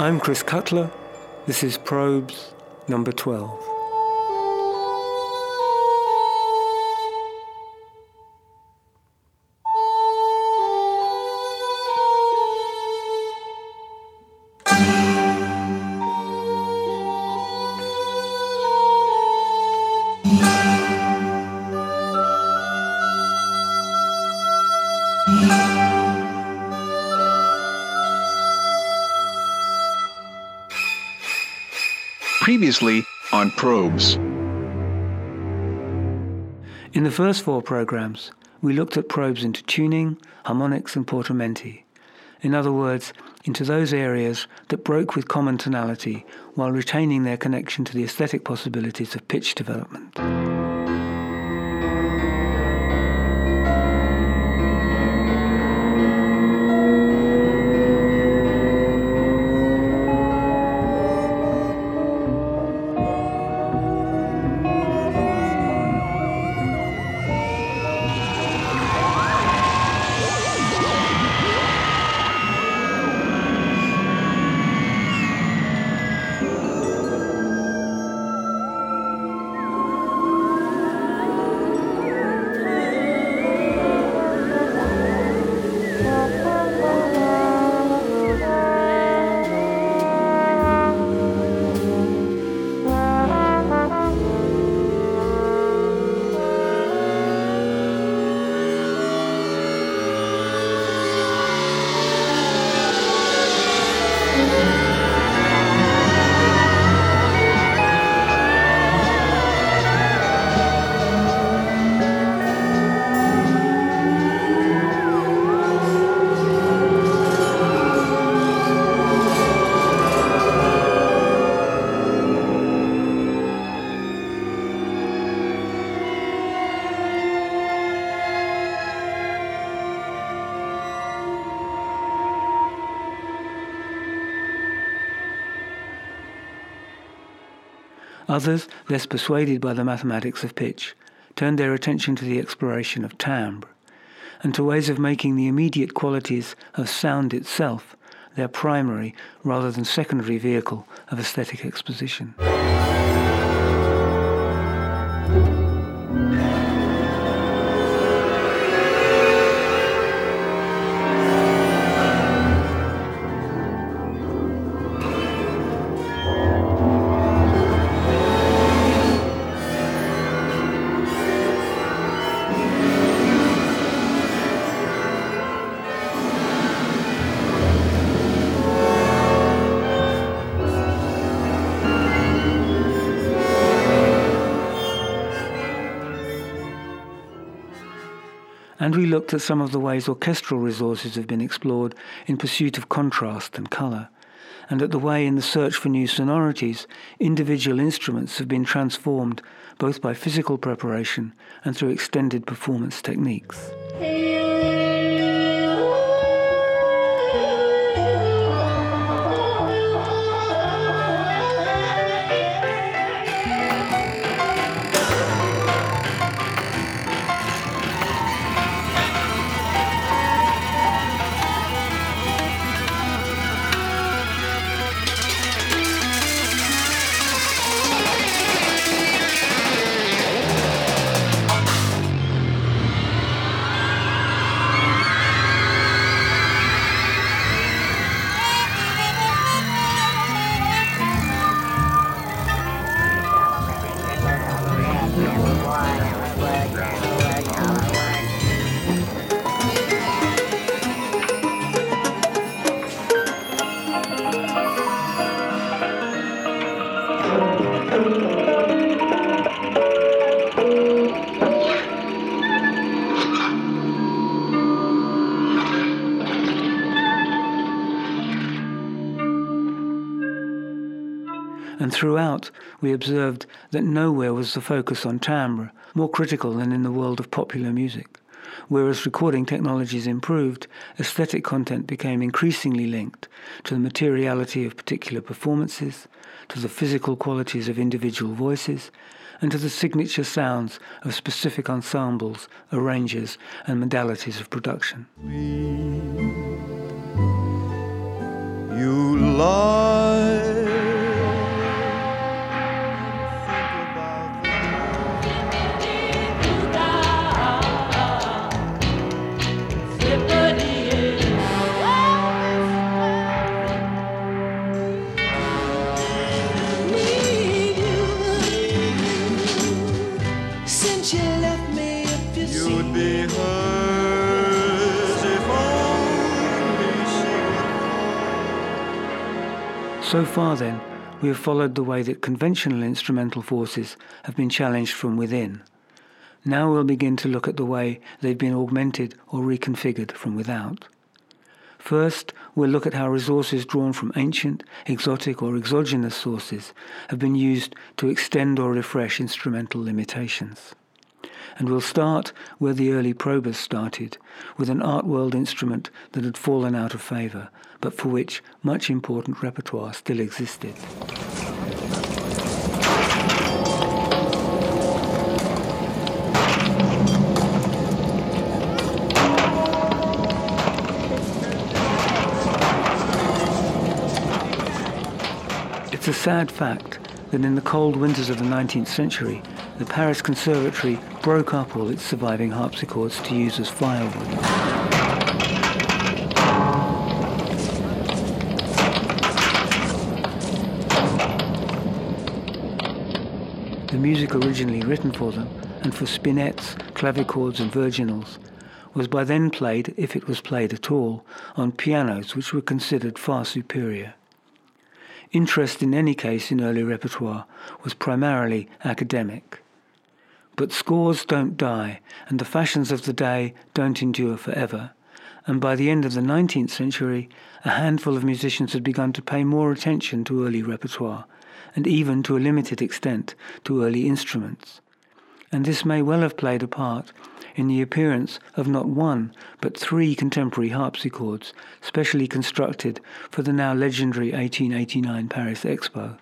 I'm Chris Cutler. This is Probes number 12. Previously on Probes. In the first four programs, we looked at probes into tuning, harmonics, and portamenti. In other words, into those areas that broke with common tonality while retaining their connection to the aesthetic possibilities of pitch development. Others, less persuaded by the mathematics of pitch, turned their attention to the exploration of timbre and to ways of making the immediate qualities of sound itself their primary rather than secondary vehicle of aesthetic exposition. Looked at some of the ways orchestral resources have been explored in pursuit of contrast and colour, and at the way in the search for new sonorities, individual instruments have been transformed both by physical preparation and through extended performance techniques. Throughout we observed that nowhere was the focus on timbre more critical than in the world of popular music. Whereas recording technologies improved, aesthetic content became increasingly linked to the materiality of particular performances, to the physical qualities of individual voices, and to the signature sounds of specific ensembles, arrangers, and modalities of production. You love So far, then, we have followed the way that conventional instrumental forces have been challenged from within. Now we'll begin to look at the way they've been augmented or reconfigured from without. First, we'll look at how resources drawn from ancient, exotic, or exogenous sources have been used to extend or refresh instrumental limitations. And we'll start where the early probers started, with an art world instrument that had fallen out of favour, but for which much important repertoire still existed. It's a sad fact that in the cold winters of the 19th century, the Paris Conservatory broke up all its surviving harpsichords to use as firewood. The music originally written for them, and for spinets, clavichords, and virginals, was by then played, if it was played at all, on pianos which were considered far superior. Interest in any case in early repertoire was primarily academic. But scores don't die, and the fashions of the day don't endure forever. And by the end of the 19th century, a handful of musicians had begun to pay more attention to early repertoire, and even to a limited extent to early instruments. And this may well have played a part in the appearance of not one, but three contemporary harpsichords, specially constructed for the now legendary 1889 Paris Expo,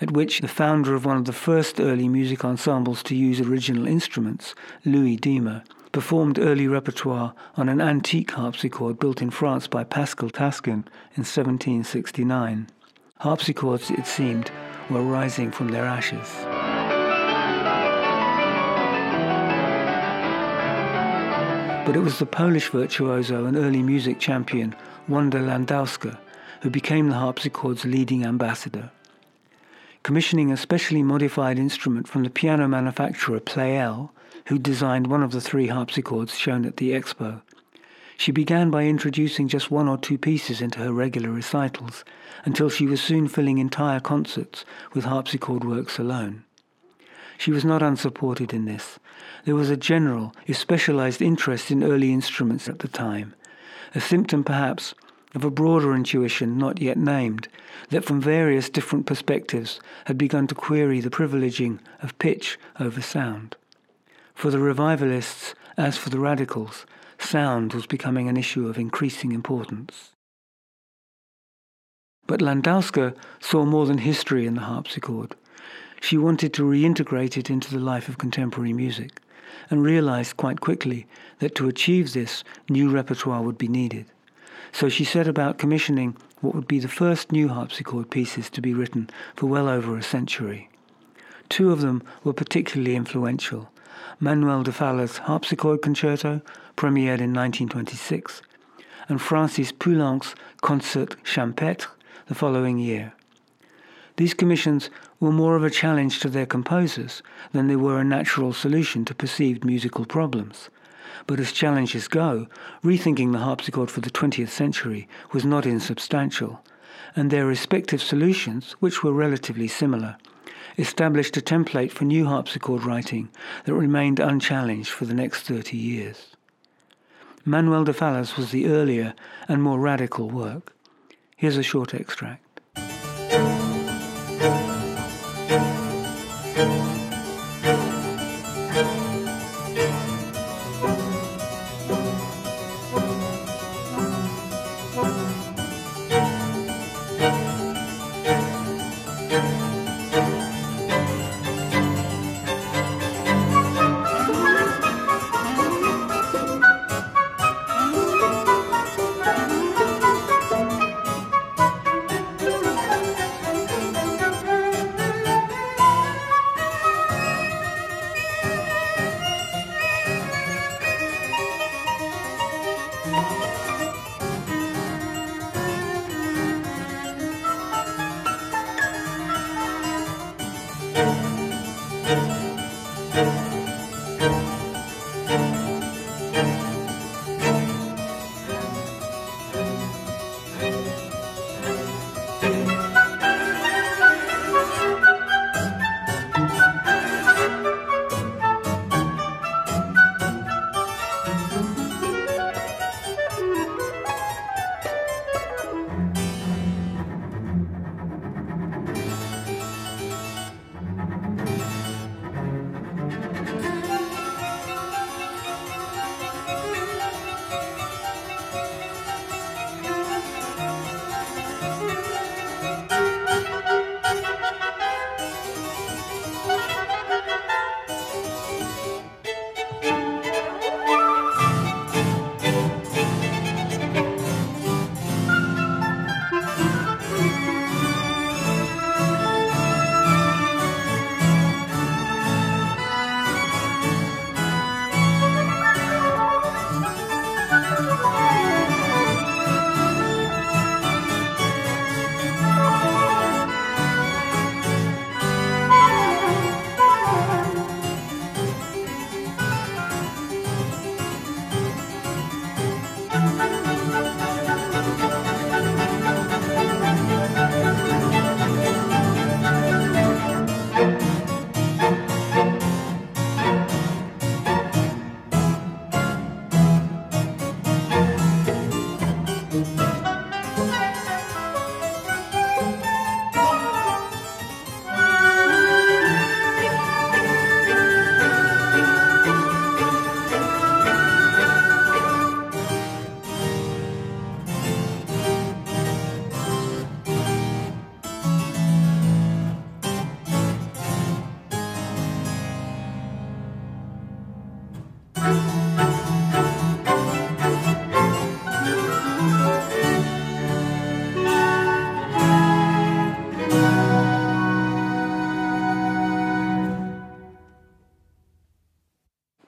at which the founder of one of the first early music ensembles to use original instruments, Louis Diemer, performed early repertoire on an antique harpsichord built in France by Pascal Taskin in 1769. Harpsichords, it seemed, were rising from their ashes. But it was the Polish virtuoso and early music champion Wanda Landowska who became the harpsichord's leading ambassador. Commissioning a specially modified instrument from the piano manufacturer Pleyel, who designed one of the three harpsichords shown at the expo, she began by introducing just one or two pieces into her regular recitals, until she was soon filling entire concerts with harpsichord works alone. She was not unsupported in this. There was a general, if specialized interest in early instruments at the time, a symptom perhaps of a broader intuition not yet named, that from various different perspectives had begun to query the privileging of pitch over sound. For the revivalists, as for the radicals, sound was becoming an issue of increasing importance. But Landowska saw more than history in the harpsichord. She wanted to reintegrate it into the life of contemporary music and realized quite quickly that to achieve this, new repertoire would be needed. So she set about commissioning what would be the first new harpsichord pieces to be written for well over a century. Two of them were particularly influential Manuel de Falla's harpsichord concerto, premiered in 1926, and Francis Poulenc's concert champêtre the following year. These commissions were more of a challenge to their composers than they were a natural solution to perceived musical problems. But as challenges go, rethinking the harpsichord for the 20th century was not insubstantial, and their respective solutions, which were relatively similar, established a template for new harpsichord writing that remained unchallenged for the next 30 years. Manuel de Falla's was the earlier and more radical work. Here's a short extract.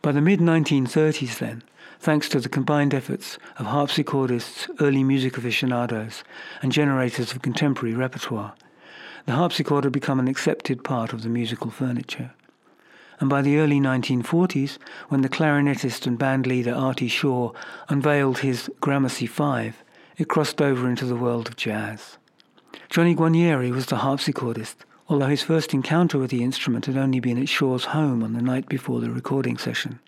By the mid 1930s, then, thanks to the combined efforts of harpsichordists, early music aficionados, and generators of contemporary repertoire, the harpsichord had become an accepted part of the musical furniture. And by the early 1940s, when the clarinetist and bandleader Artie Shaw unveiled his Gramercy 5, it crossed over into the world of jazz. Johnny Guarnieri was the harpsichordist, although his first encounter with the instrument had only been at Shaw's home on the night before the recording session.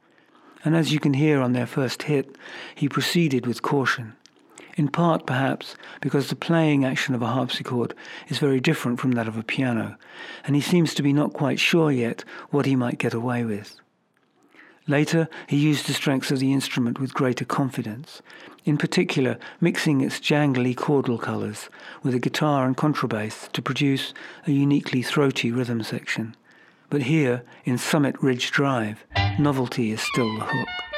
And as you can hear on their first hit, he proceeded with caution. In part, perhaps, because the playing action of a harpsichord is very different from that of a piano, and he seems to be not quite sure yet what he might get away with. Later, he used the strengths of the instrument with greater confidence, in particular mixing its jangly chordal colours with a guitar and contrabass to produce a uniquely throaty rhythm section. But here, in Summit Ridge Drive, novelty is still the hook.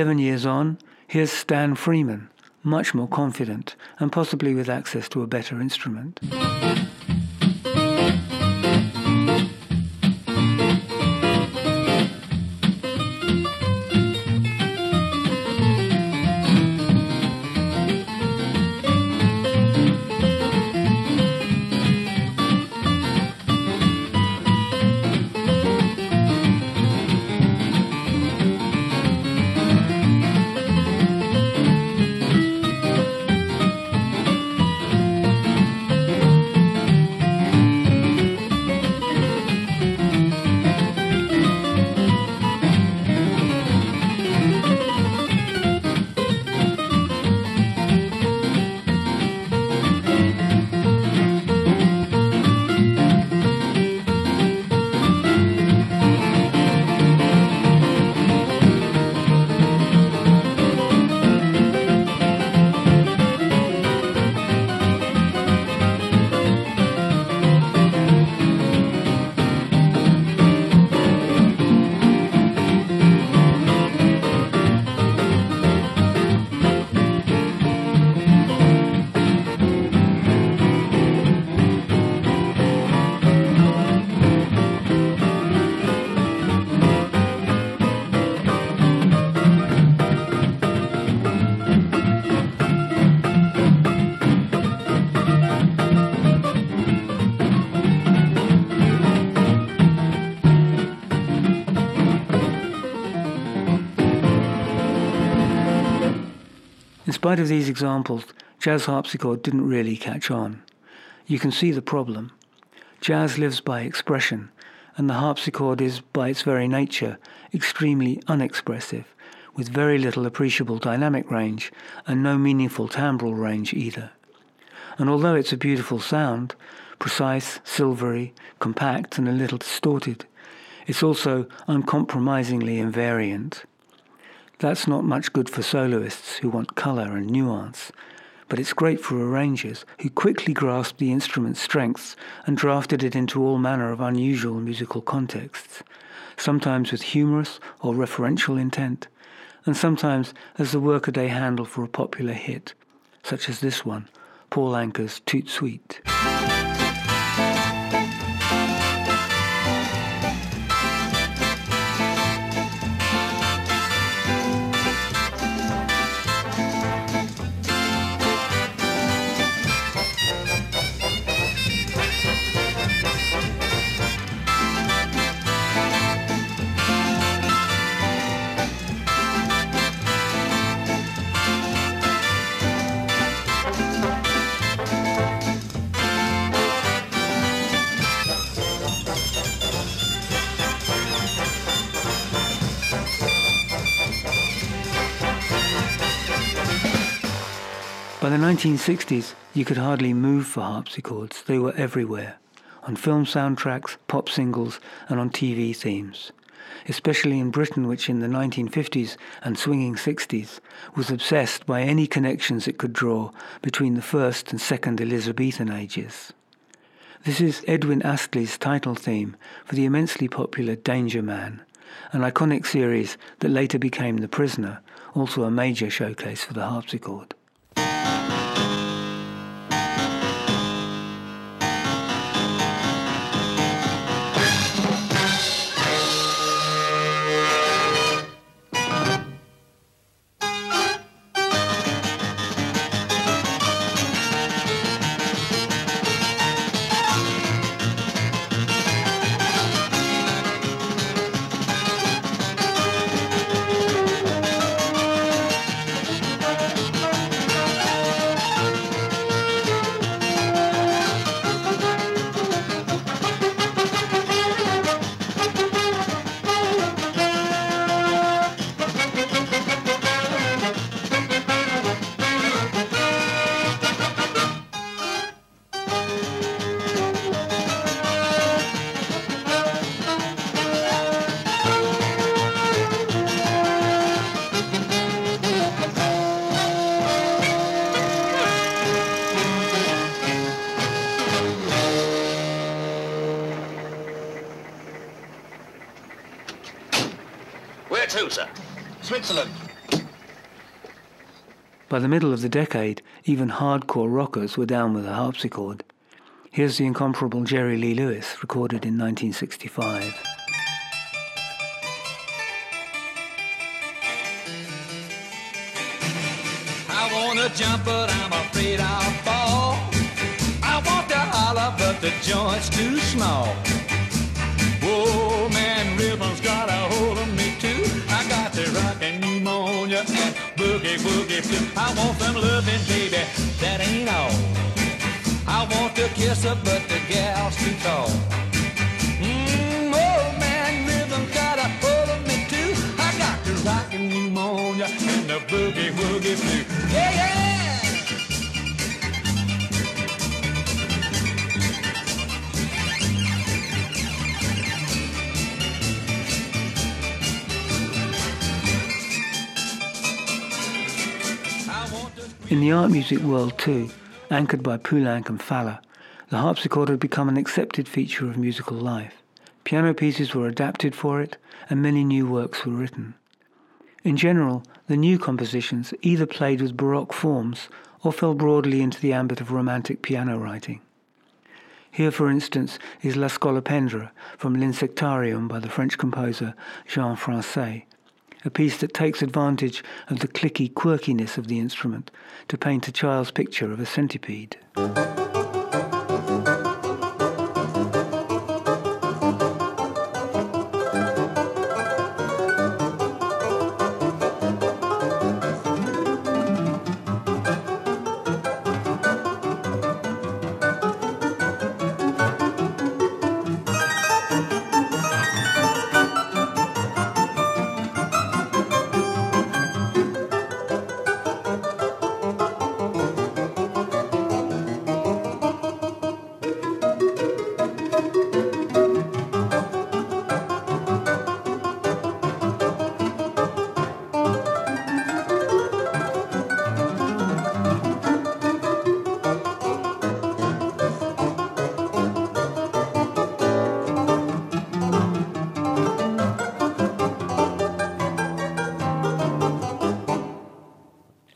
11 years on, here's Stan Freeman, much more confident and possibly with access to a better instrument. Spite of these examples, jazz harpsichord didn't really catch on. You can see the problem. Jazz lives by expression, and the harpsichord is, by its very nature, extremely unexpressive, with very little appreciable dynamic range and no meaningful timbral range either. And although it's a beautiful sound, precise, silvery, compact, and a little distorted, it's also uncompromisingly invariant. That's not much good for soloists who want colour and nuance, but it's great for arrangers who quickly grasped the instrument's strengths and drafted it into all manner of unusual musical contexts, sometimes with humorous or referential intent, and sometimes as the workaday handle for a popular hit, such as this one, Paul Anka's Toot Sweet. By the 1960s, you could hardly move for harpsichords. They were everywhere, on film soundtracks, pop singles, and on TV themes. Especially in Britain, which in the 1950s and swinging 60s was obsessed by any connections it could draw between the first and second Elizabethan ages. This is Edwin Astley's title theme for the immensely popular Danger Man, an iconic series that later became The Prisoner, also a major showcase for the harpsichord. Switzerland. By the middle of the decade, even hardcore rockers were down with the harpsichord. Here's the incomparable Jerry Lee Lewis, recorded in 1965. I wanna jump, but I'm afraid I'll fall. I want to holler, but the joint's too small. Whoa, man, rhythm's got a hold of me too. The rockin' pneumonia and boogie woogie flu. I want some loving, baby, that ain't all. I want to kiss her, but the gal's too tall. Mm, oh man, rhythm's got a hold of me too. I got the rockin' pneumonia and the boogie woogie flu. Yeah, yeah. In the art music world, too, anchored by Poulenc and Falla, the harpsichord had become an accepted feature of musical life. Piano pieces were adapted for it, and many new works were written. In general, the new compositions either played with Baroque forms or fell broadly into the ambit of Romantic piano writing. Here, for instance, is La Scolopendra from L'Insectarium by the French composer Jean Françaix, a piece that takes advantage of the clicky quirkiness of the instrument to paint a child's picture of a centipede.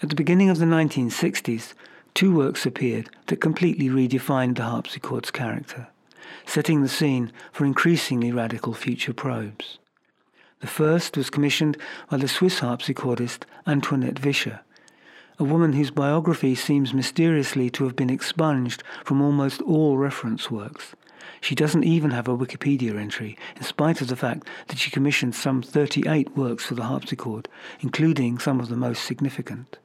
The beginning of the 1960s, two works appeared that completely redefined the harpsichord's character, setting the scene for increasingly radical future probes. The first was commissioned by the Swiss harpsichordist Antoinette Vischer, a woman whose biography seems mysteriously to have been expunged from almost all reference works. She doesn't even have a Wikipedia entry, in spite of the fact that she commissioned some 38 works for the harpsichord, including some of the most significant.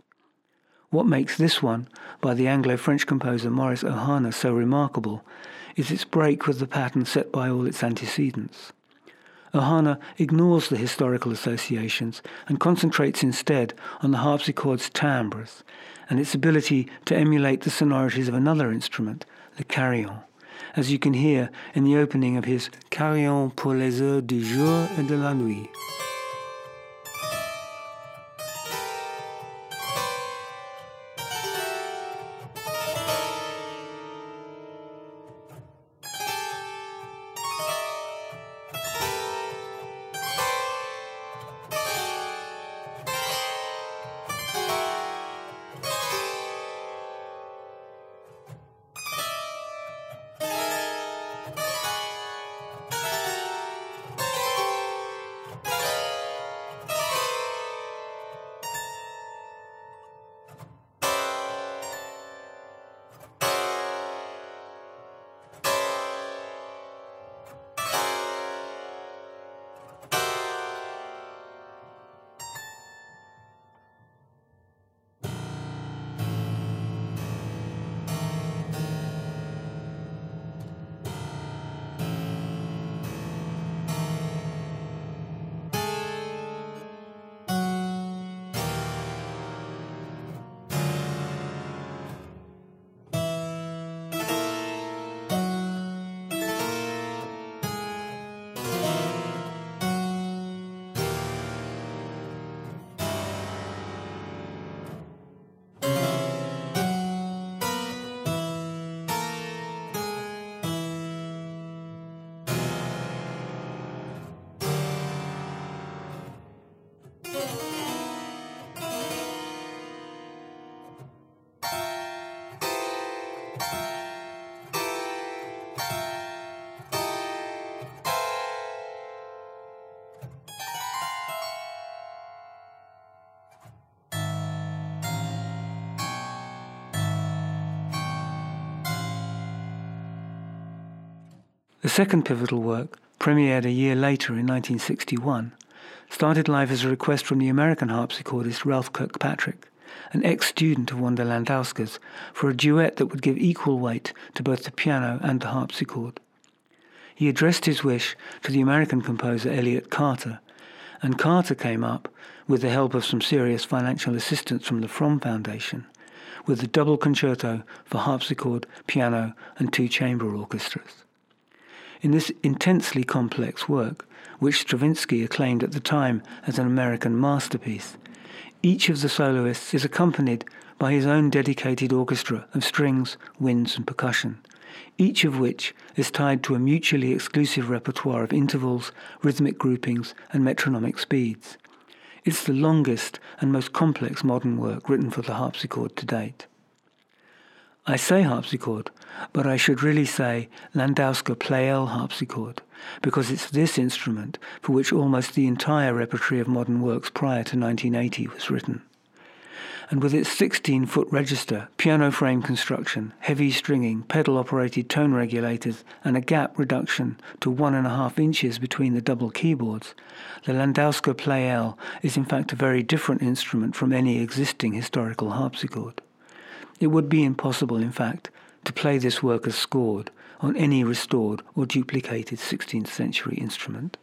What makes this one, by the Anglo-French composer Maurice Ohana, so remarkable is its break with the pattern set by all its antecedents. Ohana ignores the historical associations and concentrates instead on the harpsichord's timbres and its ability to emulate the sonorities of another instrument, the carillon, as you can hear in the opening of his Carillon pour les heures du jour et de la nuit. Second pivotal work, premiered a year later in 1961, started life as a request from the American harpsichordist Ralph Kirkpatrick, an ex-student of Wanda Landowska's, for a duet that would give equal weight to both the piano and the harpsichord. He addressed his wish to the American composer Elliott Carter, and Carter came up, with the help of some serious financial assistance from the Fromm Foundation, with the double concerto for harpsichord, piano, and two chamber orchestras. In this intensely complex work, which Stravinsky acclaimed at the time as an American masterpiece, each of the soloists is accompanied by his own dedicated orchestra of strings, winds, and percussion, each of which is tied to a mutually exclusive repertoire of intervals, rhythmic groupings, and metronomic speeds. It's the longest and most complex modern work written for the harpsichord to date. I say harpsichord, but I should really say Landowska Pleyel harpsichord, because it's this instrument for which almost the entire repertory of modern works prior to 1980 was written. And with its 16 foot register, piano frame construction, heavy stringing, pedal operated tone regulators, and a gap reduction to one and a half inches between the double keyboards, the Landowska Pleyel is in fact a very different instrument from any existing historical harpsichord. It would be impossible, in fact, to play this work as scored on any restored or duplicated 16th century instrument.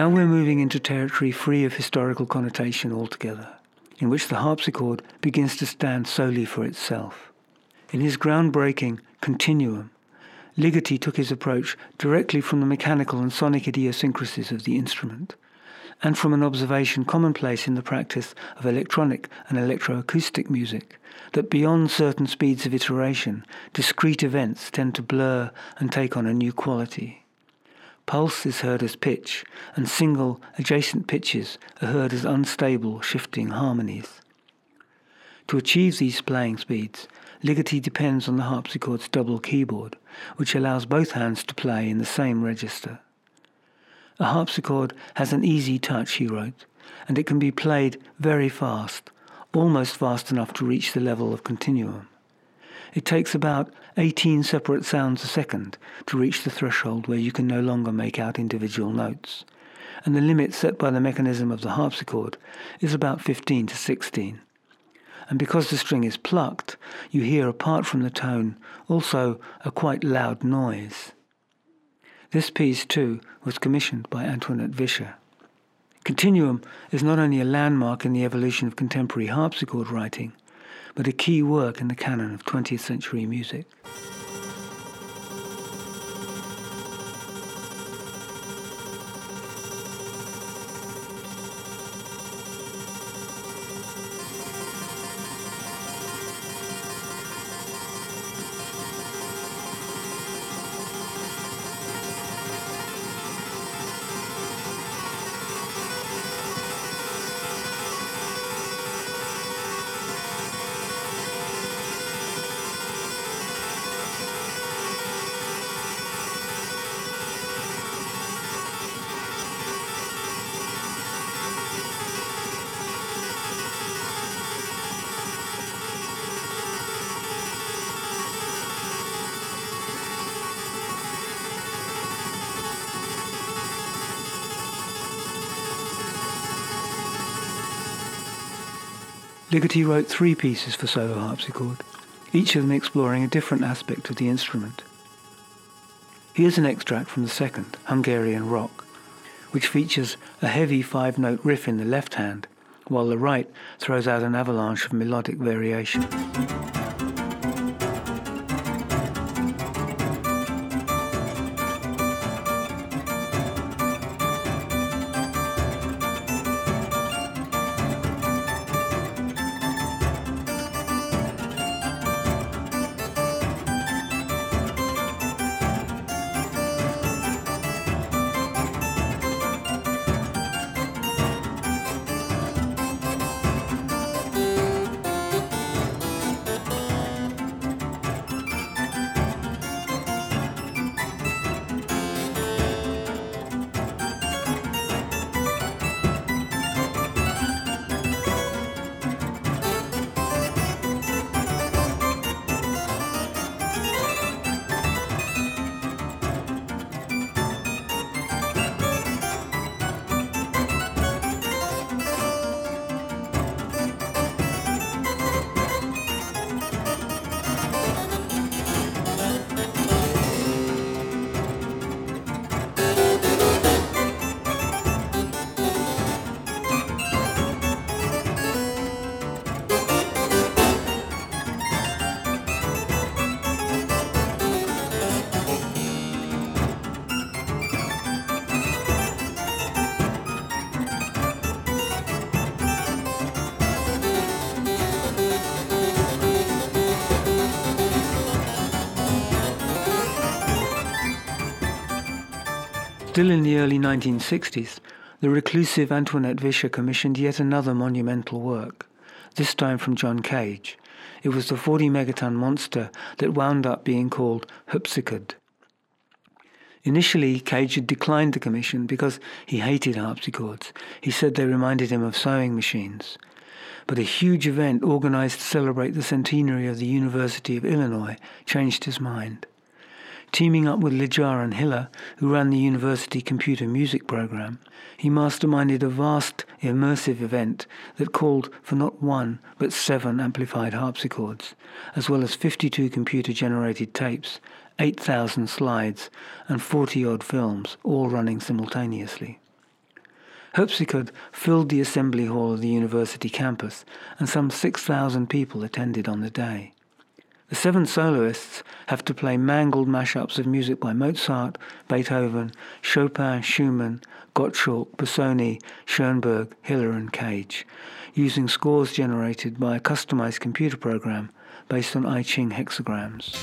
Now we're moving into territory free of historical connotation altogether, in which the harpsichord begins to stand solely for itself. In his groundbreaking Continuum, Ligeti took his approach directly from the mechanical and sonic idiosyncrasies of the instrument, and from an observation commonplace in the practice of electronic and electroacoustic music, that beyond certain speeds of iteration, discrete events tend to blur and take on a new quality. Pulse is heard as pitch, and single adjacent pitches are heard as unstable, shifting harmonies. To achieve these playing speeds, Ligeti depends on the harpsichord's double keyboard, which allows both hands to play in the same register. A harpsichord has an easy touch, he wrote, and it can be played very fast, almost fast enough to reach the level of continuum. It takes about 18 separate sounds a second to reach the threshold where you can no longer make out individual notes. And the limit set by the mechanism of the harpsichord is about 15 to 16. And because the string is plucked, you hear apart from the tone also a quite loud noise. This piece, too, was commissioned by Antoinette Vischer. Continuum is not only a landmark in the evolution of contemporary harpsichord writing, but a key work in the canon of 20th century music. Ligeti wrote three pieces for solo harpsichord, each of them exploring a different aspect of the instrument. Here's an extract from the second, Hungarian Rock, which features a heavy five-note riff in the left hand, while the right throws out an avalanche of melodic variation. Still in the early 1960s, the reclusive Antoinette Vischer commissioned yet another monumental work, this time from John Cage. It was the 40 megaton monster that wound up being called HPSCHD. Initially, Cage had declined the commission because he hated harpsichords. He said they reminded him of sewing machines. But a huge event organized to celebrate the centenary of the University of Illinois changed his mind. Teaming up with Lejaren Hiller, who ran the university computer music program, he masterminded a vast, immersive event that called for not one, but seven amplified harpsichords, as well as 52 computer-generated tapes, 8,000 slides, and 40-odd films, all running simultaneously. Harpsichord filled the assembly hall of the university campus, and some 6,000 people attended on the day. The seven soloists have to play mangled mashups of music by Mozart, Beethoven, Chopin, Schumann, Gottschalk, Busoni, Schoenberg, Hiller and Cage, using scores generated by a customized computer program based on I Ching hexagrams.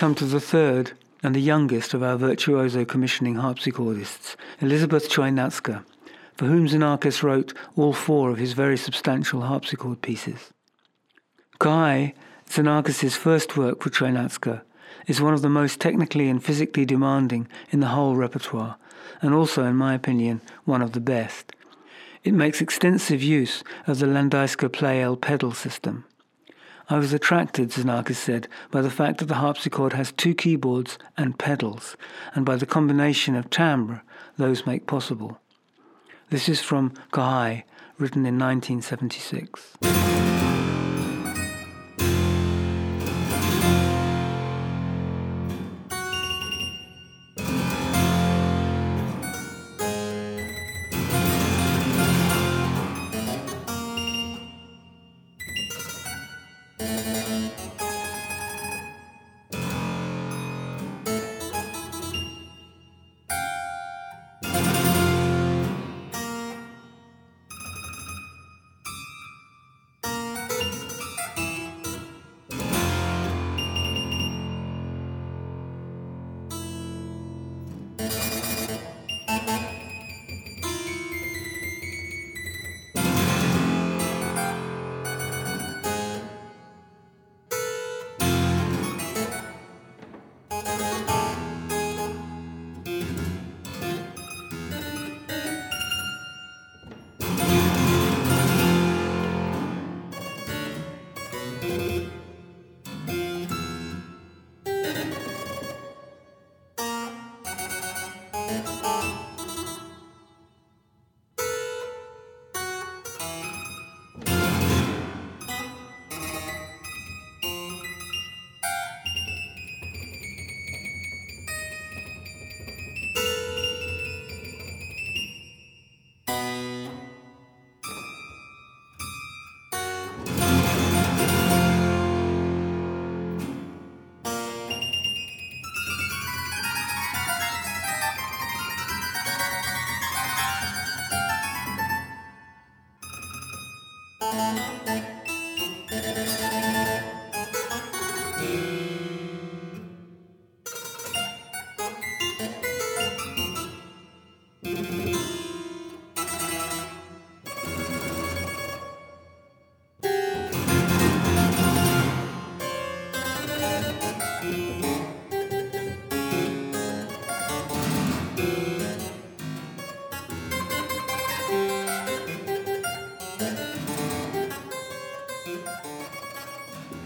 Come to the third and the youngest of our virtuoso commissioning harpsichordists, Elizabeth Chojnacka, for whom Xenakis wrote all four of his very substantial harpsichord pieces. Khoaï, Xenakis' first work for Chojnacka, is one of the most technically and physically demanding in the whole repertoire, and also, in my opinion, one of the best. It makes extensive use of the Landowska Pleyel pedal system. I was attracted, Xenakis said, by the fact that the harpsichord has two keyboards and pedals, and by the combination of timbre those make possible. This is from Khoaï, written in 1976.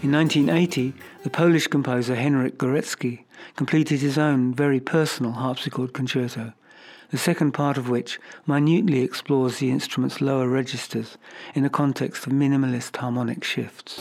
In 1980, the Polish composer Henryk Górecki completed his own very personal harpsichord concerto, the second part of which minutely explores the instrument's lower registers in a context of minimalist harmonic shifts.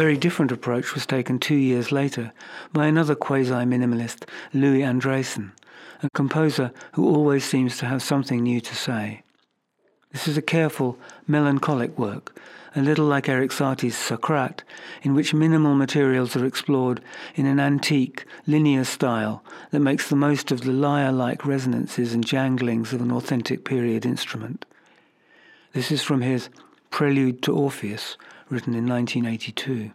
Very different approach was taken two years later by another quasi-minimalist, Louis Andriessen, a composer who always seems to have something new to say. This is a careful, melancholic work, a little like Erik Satie's Socrate, in which minimal materials are explored in an antique, linear style that makes the most of the lyre-like resonances and janglings of an authentic period instrument. This is from his Prelude to Orpheus, written in 1982.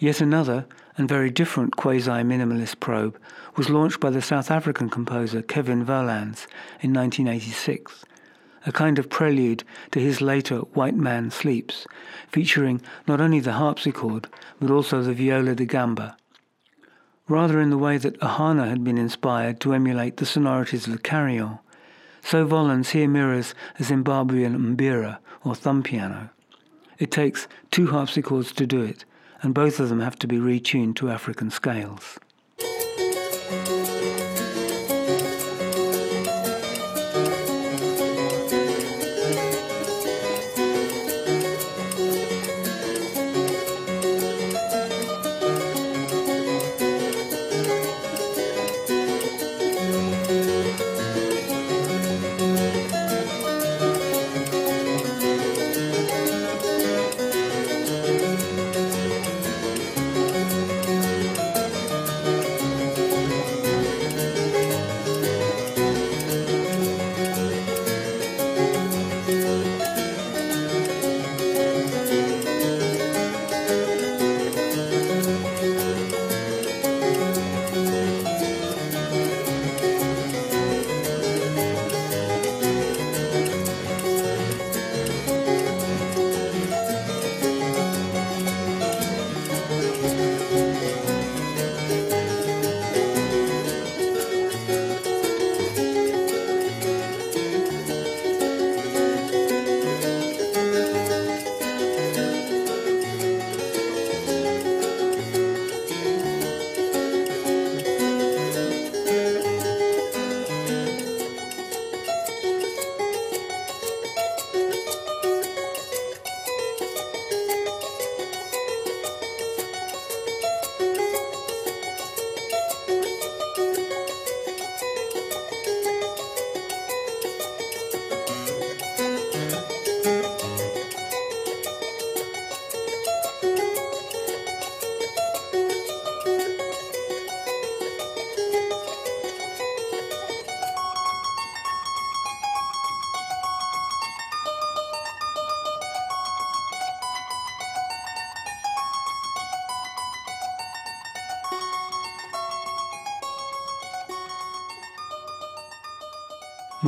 Yet another and very different quasi-minimalist probe was launched by the South African composer Kevin Volans in 1986, a kind of prelude to his later White Man Sleeps, featuring not only the harpsichord but also the viola da gamba. Rather in the way that Ohana had been inspired to emulate the sonorities of the carillon, so Volans here mirrors a Zimbabwean mbira or thumb piano. It takes two harpsichords to do it, and both of them have to be retuned to African scales.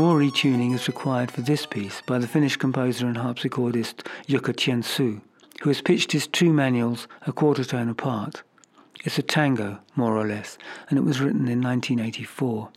More retuning is required for this piece by the Finnish composer and harpsichordist Jukka Tiensuu, who has pitched his two manuals a quarter tone apart. It's a tango, more or less, and it was written in 1984.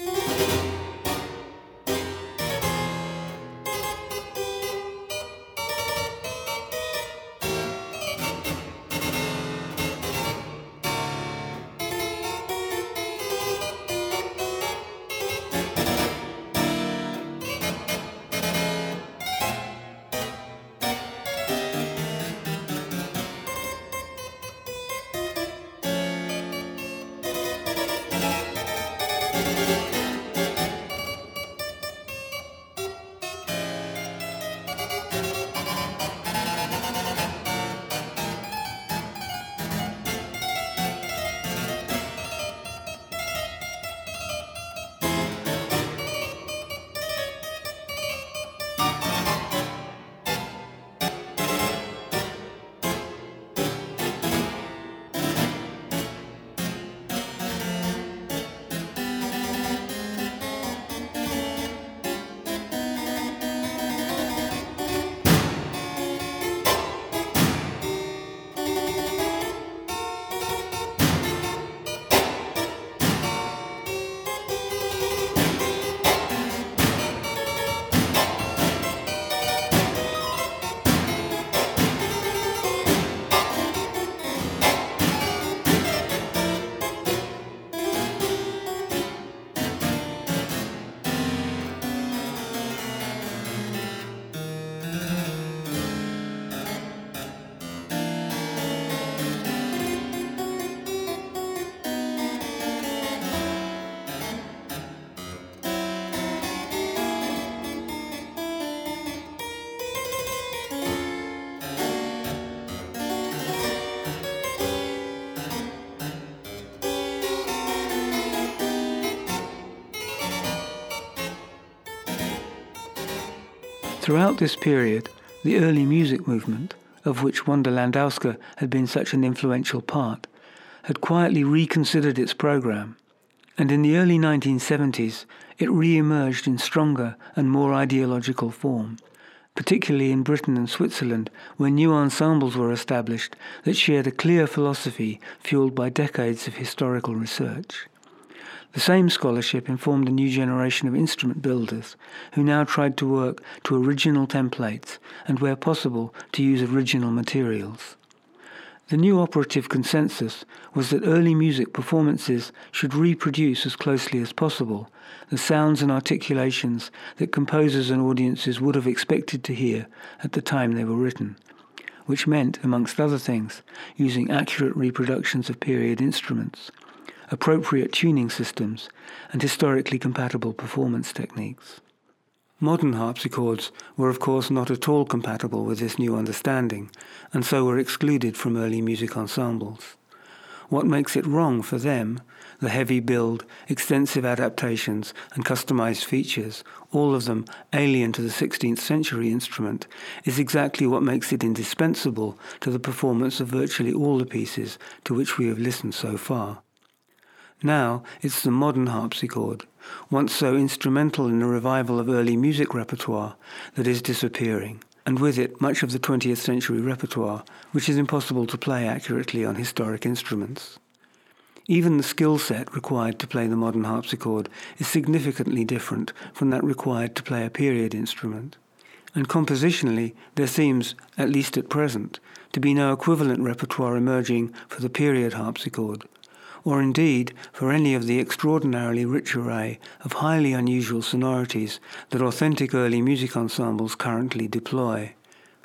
Throughout this period, the early music movement, of which Wanda Landowska had been such an influential part, had quietly reconsidered its program, and in the early 1970s it re-emerged in stronger and more ideological form, particularly in Britain and Switzerland, where new ensembles were established that shared a clear philosophy fueled by decades of historical research. The same scholarship informed a new generation of instrument builders who now tried to work to original templates and, where possible, to use original materials. The new operative consensus was that early music performances should reproduce as closely as possible the sounds and articulations that composers and audiences would have expected to hear at the time they were written, which meant, amongst other things, using accurate reproductions of period instruments appropriate tuning systems, and historically compatible performance techniques. Modern harpsichords were of course not at all compatible with this new understanding, and so were excluded from early music ensembles. What makes it wrong for them, the heavy build, extensive adaptations, and customized features, all of them alien to the 16th century instrument, is exactly what makes it indispensable to the performance of virtually all the pieces to which we have listened so far. Now it's the modern harpsichord, once so instrumental in the revival of early music repertoire, that is disappearing, and with it much of the 20th century repertoire, which is impossible to play accurately on historic instruments. Even the skill set required to play the modern harpsichord is significantly different from that required to play a period instrument. And compositionally, there seems, at least at present, to be no equivalent repertoire emerging for the period harpsichord, or indeed for any of the extraordinarily rich array of highly unusual sonorities that authentic early music ensembles currently deploy.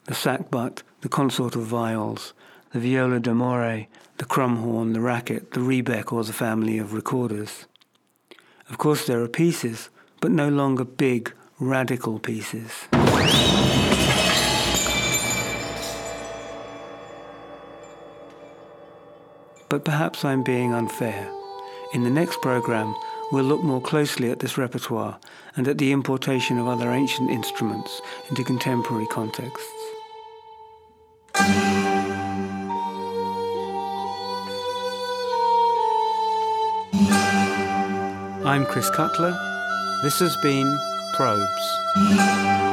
The sackbut, the consort of viols, the viola d'amore, the crumhorn, the racket, the rebec, or the family of recorders. Of course, there are pieces, but no longer big, radical pieces. But perhaps I'm being unfair. In the next program, we'll look more closely at this repertoire and at the importation of other ancient instruments into contemporary contexts. I'm Chris Cutler. This has been Probes.